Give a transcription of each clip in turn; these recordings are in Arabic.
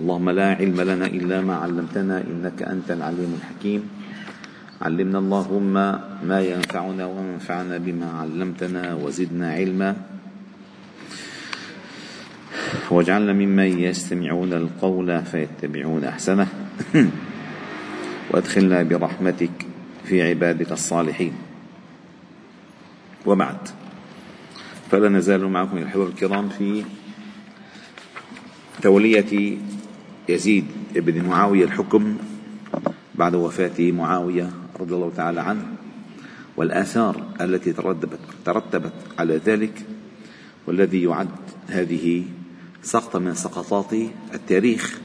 اللهم لا علم لنا إلا ما علمتنا إنك أنت العليم الحكيم. علمنا اللهم ما ينفعنا وانفعنا بما علمتنا وزدنا علما. واجعلنا ممن يستمعون القول فيتبعون أحسنه. وادخلنا برحمتك في عبادك الصالحين. وبعد فلا نزال معكم الحضور الكرام في تولية يزيد بن معاوية الحكم بعد وفاة معاوية رضي الله تعالى عنه والآثار التي ترتبت, ترتبت على ذلك والذي يعد هذه سقطة من سقطات التاريخ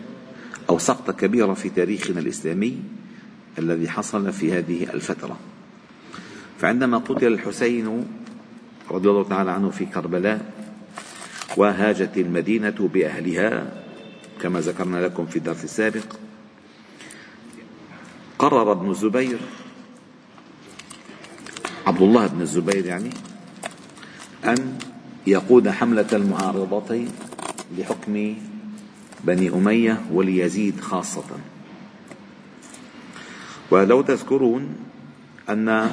أو سقطة كبيرة في تاريخنا الإسلامي الذي حصل في هذه الفترة. فعندما قتل الحسين رضي الله تعالى عنه في كربلاء وهاجت المدينة بأهلها كما ذكرنا لكم في الدرس السابق. قرر ابن الزبير عبد الله بن الزبير يعني أن يقود حملة المعارضة لحكم بني أمية وليزيد خاصة. ولو تذكرون أن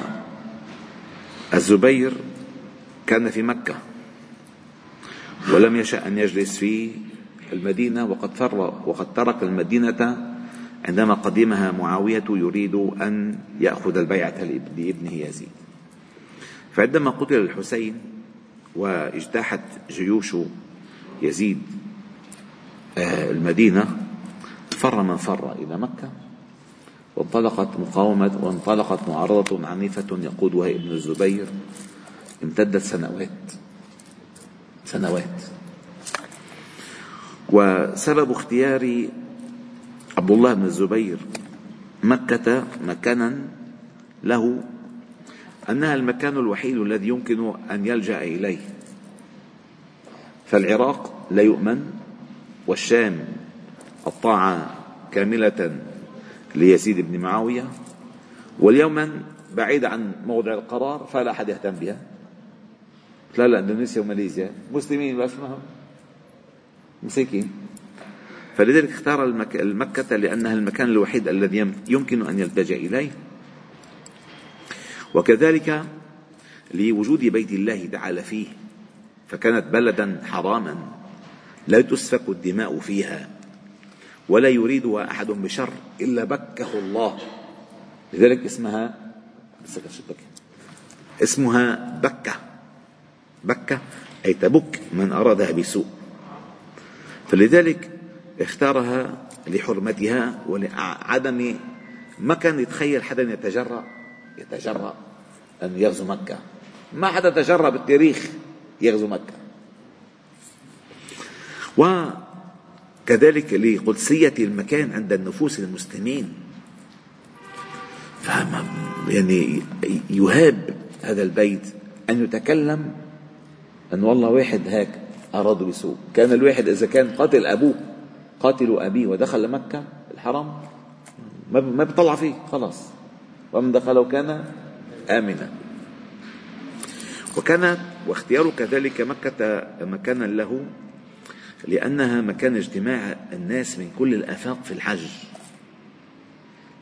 الزبير كان في مكة ولم يشأ أن يجلس في المدينة وقد فر وقد ترك المدينة عندما قدمها معاوية يريد أن يأخذ البيعة لابنه يزيد. فعندما قتل الحسين واجتاحت جيوش يزيد آه، المدينة فر من فر إلى مكة وانطلقت مقاومة وانطلقت معارضة عنيفة يقودها ابن الزبير امتدت سنوات سنوات. وسبب اختيار عبد الله بن الزبير مكة مكانا له أنها المكان الوحيد الذي يمكن أن يلجأ إليه. فالعراق لا يؤمن والشام الطاعة كاملة ليزيد بن معاوية واليمن بعيد عن موضع القرار فلا أحد يهتم بها. لا لا إندونيسيا وماليزيا. مسلمين بس ما مساكين فلذلك اختار المكة لأنها المكان الوحيد الذي يمكن أن يلتجئ إليه. وكذلك لوجود بيت الله تعالى فيه فكانت بلدا حراما لا تسفك الدماء فيها ولا يريدها أحد بشر إلا بكه الله. لذلك اسمها اسمها بكة. بكة أي تبك من أرادها بسوء. فلذلك اختارها لحرمتها ولعدم ما كان يتخيل حدا يتجرأ يتجرأ أن يغزو مكة. ما حدا تجرأ بالتاريخ يغزو مكة. وكذلك لقدسية المكان عند النفوس المسلمين. فهم يعني يهاب هذا البيت أن يتكلم أن والله واحد هيك أرادوا بسوء. كان الواحد إذا كان قاتل أبوه قاتل أبيه ودخل مكة الحرم ما بيطلع فيه خلاص. ومن دخله كان آمنا. وكان واختياره كذلك مكة مكانا له لأنها مكان اجتماع الناس من كل الآفاق في الحج.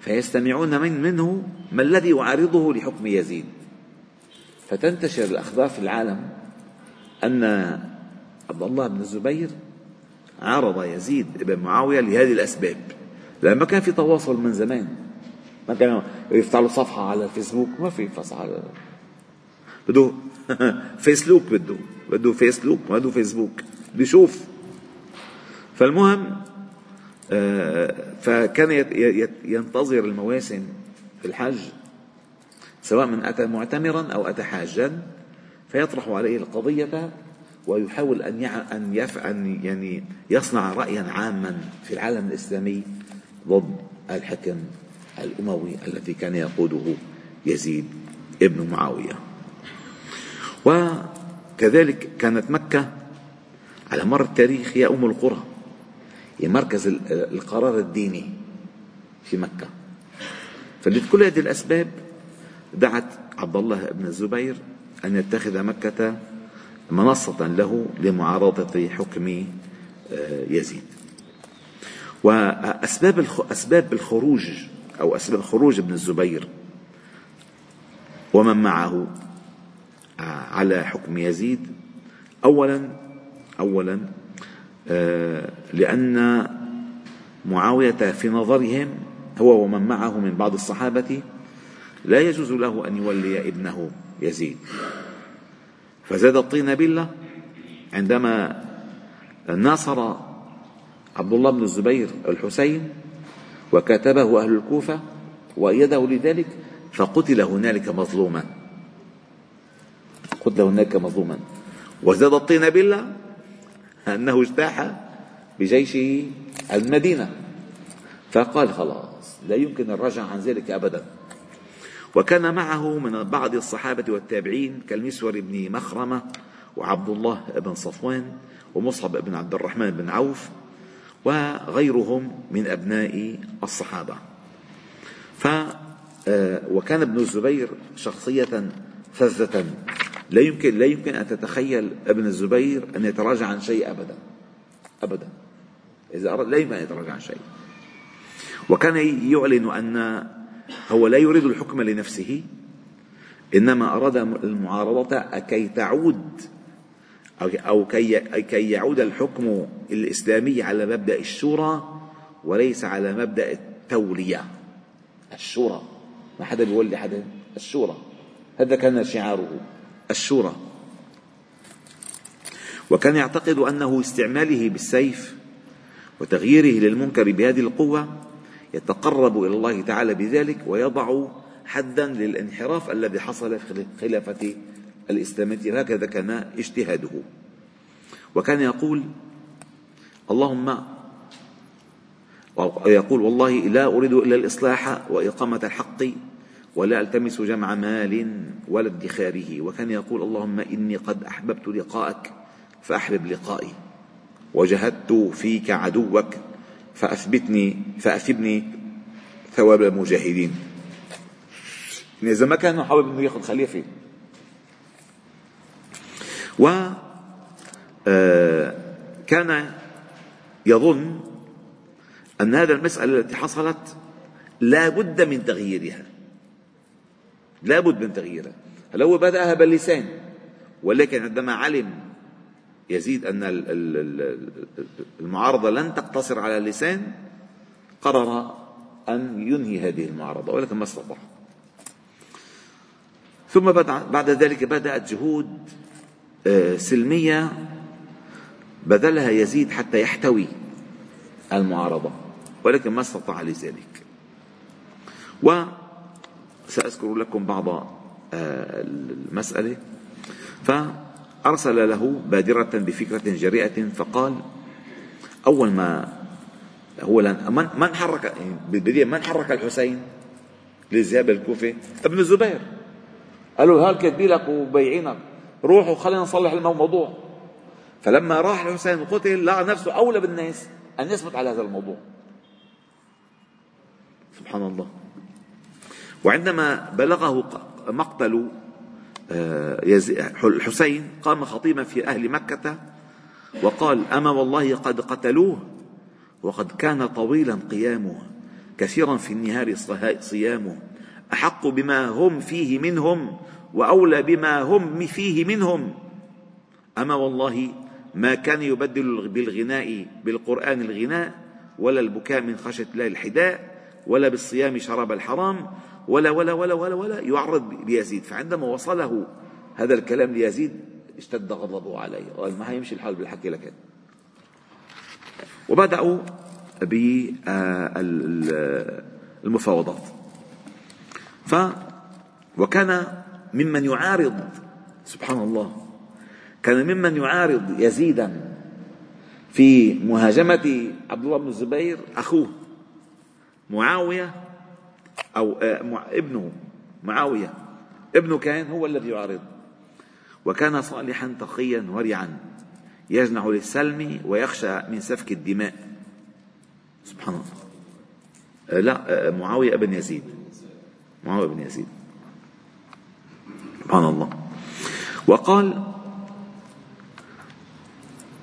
فيستمعون من منه ما الذي يعارضه لحكم يزيد. فتنتشر الأخبار في العالم أن عبد الله بن الزبير عارض يزيد بن معاوية لهذه الأسباب. لأن ما كان في تواصل من زمان. ما كان يفتح له صفحة على الفيسبوك ما في صفحة على بده فيسلوك بده. بده فيسلوك ما بده فيسبوك. بده يشوف. فالمهم آه، فكان ينتظر المواسم في الحج سواء من أتى معتمرا أو أتى حاجا فيطرح عليه القضية ويحاول أن أن أن يعني يصنع رأيا عاما في العالم الإسلامي ضد الحكم الأموي الذي كان يقوده يزيد ابن معاوية. وكذلك كانت مكة على مر التاريخ هي أم القرى هي مركز القرار الديني في مكة. فلكل هذه الأسباب دعت عبد الله بن الزبير أن يتخذ مكة منصة له لمعارضة حكم آه، يزيد. وأسباب أسباب الخروج أو أسباب خروج ابن الزبير ومن معه على حكم يزيد أولا أولا آه، لأن معاوية في نظرهم هو ومن معه من بعض الصحابة لا يجوز له أن يولي ابنه يزيد. فزاد الطين بلة عندما ناصر عبد الله بن الزبير الحسين وكتبه أهل الكوفة وأيده لذلك فقتل هنالك مظلوما. قتل هنالك مظلوما. وزاد الطين بالله أنه اجتاح بجيشه المدينة. فقال خلاص لا يمكن الرجع عن ذلك أبدا. وكان معه من بعض الصحابة والتابعين كالمسور بن مخرمة وعبد الله بن صفوان ومصعب بن عبد الرحمن بن عوف وغيرهم من أبناء الصحابة. ف آه، وكان ابن الزبير شخصية فذة. لا يمكن لا يمكن أن تتخيل ابن الزبير أن يتراجع عن شيء أبدا أبدا. إذا أراد لا يمكن أن يتراجع عن شيء. وكان يعلن أن هو لا يريد الحكم لنفسه إنما أراد المعارضة كي تعود أو كي يعود الحكم الإسلامي على مبدأ الشورى وليس على مبدأ التولية. الشورى. ما حدا بيولي حدا؟ الشورى. هذا كان شعاره. الشورى. وكان يعتقد أنه استعماله بالسيف وتغييره للمنكر بهذه القوة يتقرب إلى الله تعالى بذلك ويضع حدا للانحراف الذي حصل في خلافة الإسلامية. هكذا كان اجتهاده. وكان يقول اللهم ويقول والله لا أريد إلا الإصلاح وإقامة الحق ولا ألتمس جمع مال ولا ادخاره. وكان يقول اللهم إني قد أحببت لقاءك فأحبب لقائي. وجهدت فيك عدوك فأثبتني فأثبني ثواب المجاهدين. يعني إذا ما كان حابب إنه ياخذ خليفة. و آه، كان يظن أن هذه المسألة التي حصلت لا بد من تغييرها. لابد من تغييرها. هل هو بدأها باللسان؟ ولكن عندما علم يزيد أن المعارضة لن تقتصر على اللسان قرر أن ينهي هذه المعارضة ولكن ما استطاع. ثم بعد ذلك بدأت جهود آه، سلمية بذلها يزيد حتى يحتوي المعارضة ولكن ما استطاع لذلك. و سأذكر لكم بعض آه، المسألة. فأرسل له بادرة بفكرة جريئة فقال أول ما هو من من حرك بالبداية من حرك الحسين للذهاب الكوفة؟ ابن الزبير. قالوا هال كاتبين لك وبيعينك روحوا خلينا نصلح الموضوع. فلما راح الحسين وقتل لقى نفسه أولى بالناس أن يثبت على هذا الموضوع. سبحان الله. وعندما بلغه مقتل الحسين قام خطيبا في أهل مكة وقال أما والله قد قتلوه وقد كان طويلا قيامه كثيرا في النهار صيامه أحق بما هم فيه منهم وأولى بما هم فيه منهم. أما والله ما كان يبدل بالغناء بالقرآن الغناء ولا البكاء من خشية الله الحداء ولا بالصيام شراب الحرام ولا ولا ولا ولا ولا يعرض ليزيد فعندما وصله هذا الكلام ليزيد اشتد غضبه عليه. قال ما هيمشي الحال بالحكي لك وبدأوا بالمفاوضات. ف وكان ممن يعارض سبحان الله كان ممن يعارض يزيدا في مهاجمة عبد الله بن الزبير أخوه معاوية أو آه، ابنه معاوية. ابنه كان هو الذي يعارض. وكان صالحا تقيا ورعا. يجنع للسلم ويخشى من سفك الدماء. سبحان الله. آه، لا آه، معاوية بن يزيد. معاوية بن يزيد. سبحان الله. وقال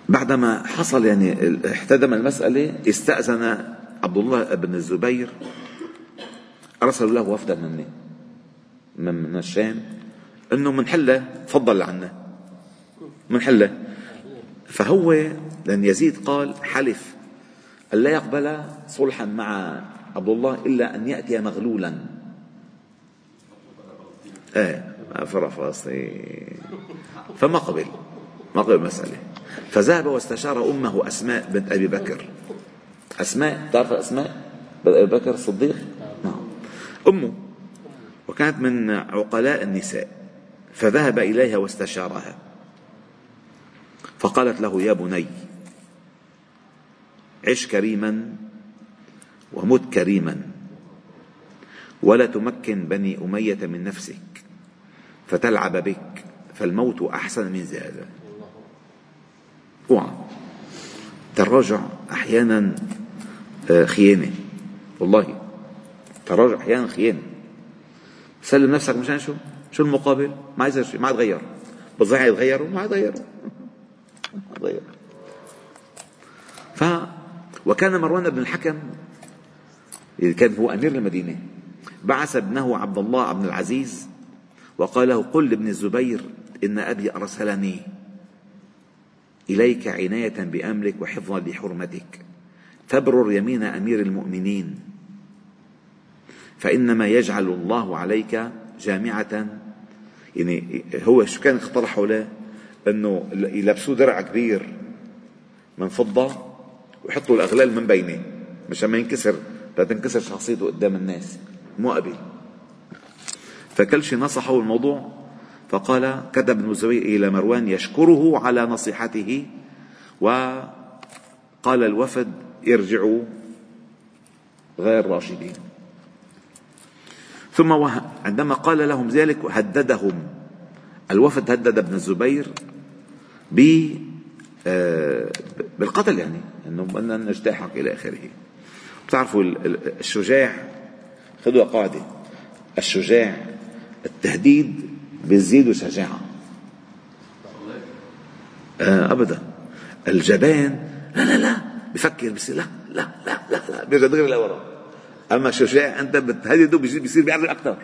بعدما حصل يعني احتدم المسألة استأذن عبد الله بن الزبير. أرسلوا له وفدا من من الشام إنه منحله تفضل عنا منحله فهو لأن يزيد قال حلف. أن لا يقبل صلحا مع عبد الله إلا أن يأتي مغلولا. إيه فرفاصي إيه. فما قبل ما قبل المسألة فذهب واستشار أمه أسماء بنت أبي بكر. أسماء تعرف أسماء بنت أبي بكر الصديق؟ أمه وكانت من عقلاء النساء فذهب إليها واستشارها فقالت له يا بني عش كريما ومت كريما ولا تمكن بني أمية من نفسك فتلعب بك فالموت أحسن من هذا اوعى التراجع أحيانا آه، خيانة. والله التراجع أحيانا خيانة. سلم نفسك مشان شو؟ شو المقابل؟ ما يصير شيء ما يتغير بضيع يتغيروا ما يتغيروا ما يتغيروا ف وكان مروان بن الحكم كان هو أمير المدينة بعث ابنه عبد الله بن العزيز وقال له قل لابن الزبير إن أبي أرسلني إليك عناية بأمرك وحفظا لحرمتك فابرر يمين أمير المؤمنين. فإنما يجعل الله عليك جامعة. يعني هو شو كان اقترحوا له؟ إنه يلبسوه درع كبير من فضة ويحطوا الأغلال من بينه مشان ما ينكسر تنكسر شخصيته قدام الناس. مو أبي. فكل شيء نصحه الموضوع. فقال كتب ابن الزبير إلى مروان يشكره على نصيحته وقال الوفد ارجعوا غير راشدين. ثم عندما قال لهم ذلك هددهم. الوفد هدد ابن الزبير ب آه، بالقتل يعني إنه بدنا نجتاحك إلى آخره. بتعرفوا الشجاع خذوا قاعدة. الشجاع التهديد بيزيد شجاعة. آه ابدا. الجبان لا لا لا بفكر بصير لا لا لا لا لا بيرجع دغري لورا. أما الشجاع أنت بتهدده بيصير بيعرف أكثر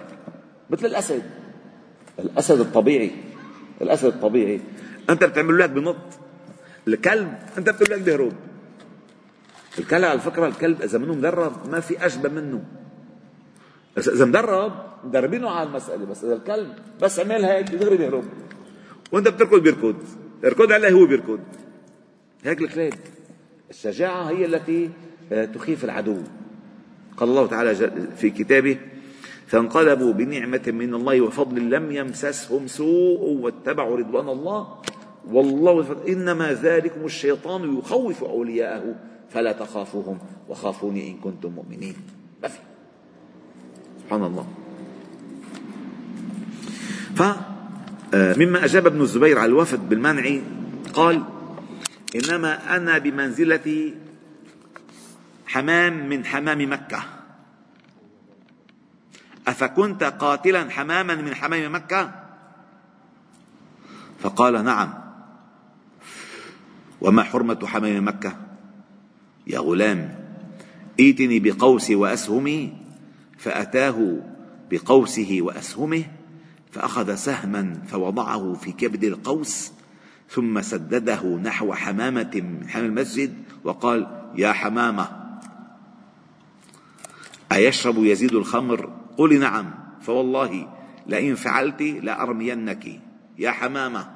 مثل الأسد. الأسد الطبيعي. الأسد الطبيعي. أنت بتعمل لك بنط. الكلب أنت بتقول لك بيهرب الكلب على فكرة الكلب إذا منه مدرب ما في أشبه منه. بس إذا مدرب مدربينه على المسألة بس إذا الكلب بس عمل هيك دغري بيهرب وأنت بتركض بيركض. اركض عليه هو بيركض. هيك الكلاب الشجاعة هي التي آه، تخيف العدو. قال الله تعالى في كتابه فانقلبوا بنعمة من الله وفضل لم يمسسهم سوء واتبعوا رضوان الله. والله إنما ذلكم الشيطان يخوف أولياءه فلا تخافوهم وخافوني إن كنتم مؤمنين. سبحان الله. فمما آه، أجاب ابن الزبير على الوفد بالمنع قال إنما أنا بمنزلة حمام من حمام مكة. أفكنت قاتلا حماما من حمام مكة؟ فقال نعم. وما حرمة حمام مكة؟ يا غلام ائتني بقوسي وأسهمي فأتاه بقوسه وأسهمه فأخذ سهما فوضعه في كبد القوس ثم سدده نحو حمامة من حمام المسجد وقال يا حمامة أيشرب يزيد الخمر؟ قولي نعم. فوالله لئن فعلت لأرمينك. يا حمامة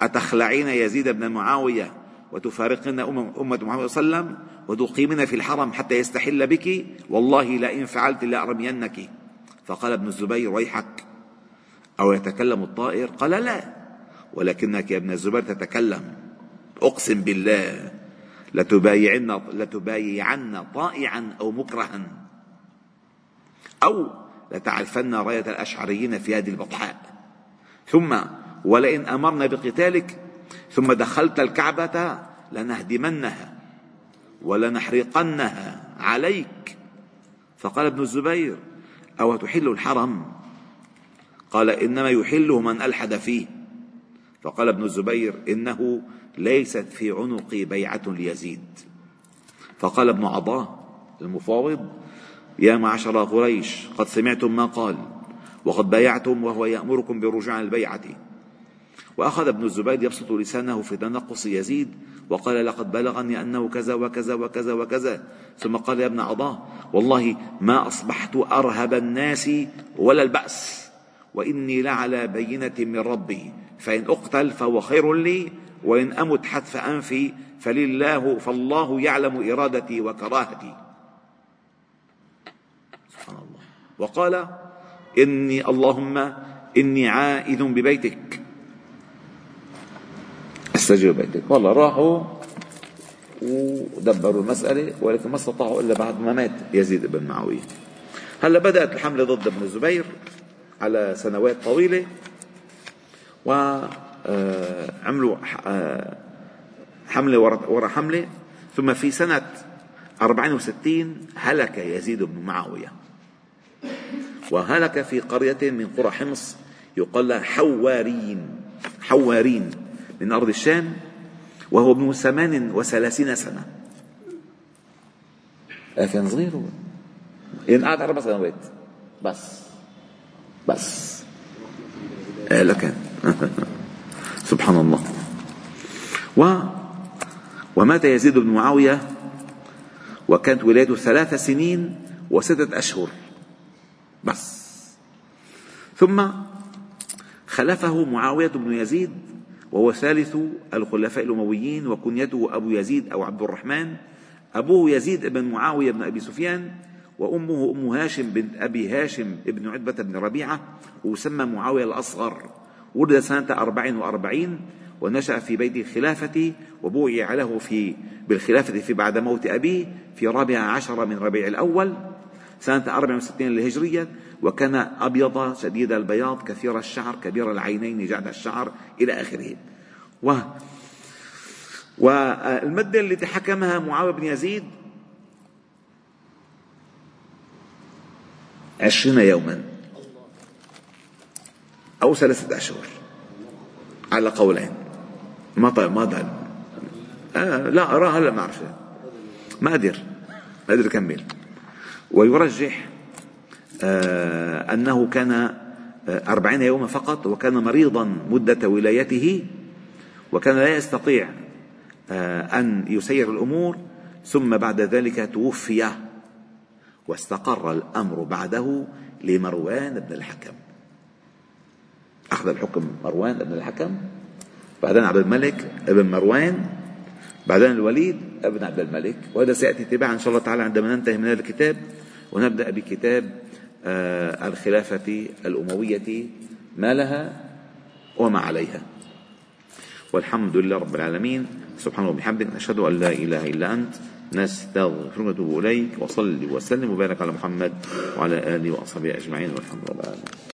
أتخلعين يزيد بن معاوية وتفارقن أمة محمد صلى الله عليه وسلم وتقيمن في الحرم حتى يستحل بك؟ والله لئن فعلت لأرمينك. فقال ابن الزبير ويحك. أو يتكلم الطائر؟ قال لا. ولكنك يا ابن الزبير تتكلم. أقسم بالله لتبايعن لتبايعن طائعا أو مكرها. أو لتعرفن راية الأشعريين في هذه البطحاء ثم ولئن أمرنا بقتالك ثم دخلت الكعبة لنهدمنها ولنحرقنها عليك. فقال ابن الزبير أو تحل الحرم؟ قال إنما يحله من ألحد فيه. فقال ابن الزبير إنه ليست في عنقي بيعة ليزيد. فقال ابن عطاء المفاوض يا معشر قريش قد سمعتم ما قال وقد بايعتم وهو يأمركم برجوع البيعة. وأخذ ابن الزبير يبسط لسانه في تنقص يزيد وقال لقد بلغني أنه كذا وكذا وكذا وكذا. ثم قال يا ابن عضاه والله ما أصبحت أرهب الناس ولا البأس وإني لعلى بينة من ربي. فإن أقتل فهو خير لي وإن أمت حتف أنفي فلله فالله يعلم إرادتي وكراهتي سبحان الله وقال إني اللهم إني عائد ببيتك. استجيب بيتك والله راحوا ودبروا المسألة ولكن ما استطاعوا إلا بعد ما مات يزيد بن معاوية. هلأ بدأت الحملة ضد ابن الزبير على سنوات طويلة وعملوا آه، حملة وراء حملة ثم في سنة 64 هلك يزيد بن معاوية. وهلك في قرية من قرى حمص يقال لها حوارين حوارين من أرض الشام وهو ابن ثمان وثلاثين سنة. كان صغير هو. قعد أربع سنوات. بس. بس. لكن سبحان الله. و ومات يزيد بن معاوية وكانت ولايته ثلاث سنين وستة أشهر. بس. ثم خلفه معاوية بن يزيد وهو ثالث الخلفاء الأمويين وكنيته أبو يزيد أو عبد الرحمن. أبوه يزيد بن معاوية بن أبي سفيان وأمه أم هاشم بنت أبي هاشم بن عتبة بن ربيعة وسمى معاوية الأصغر. ولد سنة أربع وأربعين ونشأ في بيت الخلافة وبويع له في بالخلافة في بعد موت أبيه في رابع عشر من ربيع الأول. سنة 64 الهجرية وكان أبيض شديد البياض كثير الشعر كبير العينين جعد الشعر إلى آخره. و والمدة التي حكمها معاوية بن يزيد عشرين يوما أو ثلاثة أشهر. على قولين. ما طيب ما ضل آه لا أراها هلا ما أعرف. ما أقدر ما أقدر أكمل ويرجح آه، أنه كان آه، أربعين يوما فقط وكان مريضا مدة ولايته وكان لا يستطيع آه، أن يسير الأمور ثم بعد ذلك توفي واستقر الأمر بعده لمروان بن الحكم. أخذ الحكم مروان بن الحكم بعدين عبد الملك ابن مروان بعدين الوليد ابن عبد الملك وهذا سيأتي تباعا إن شاء الله تعالى عندما ننتهي من هذا الكتاب ونبدأ بكتاب آه، الخلافة الأموية ما لها وما عليها. والحمد لله رب العالمين سبحانه وبحمدك نشهد أن لا إله إلا أنت نستغفرك ونتوب إليك وصلي وسلم وبارك على محمد وعلى آله وأصحابه أجمعين والحمد لله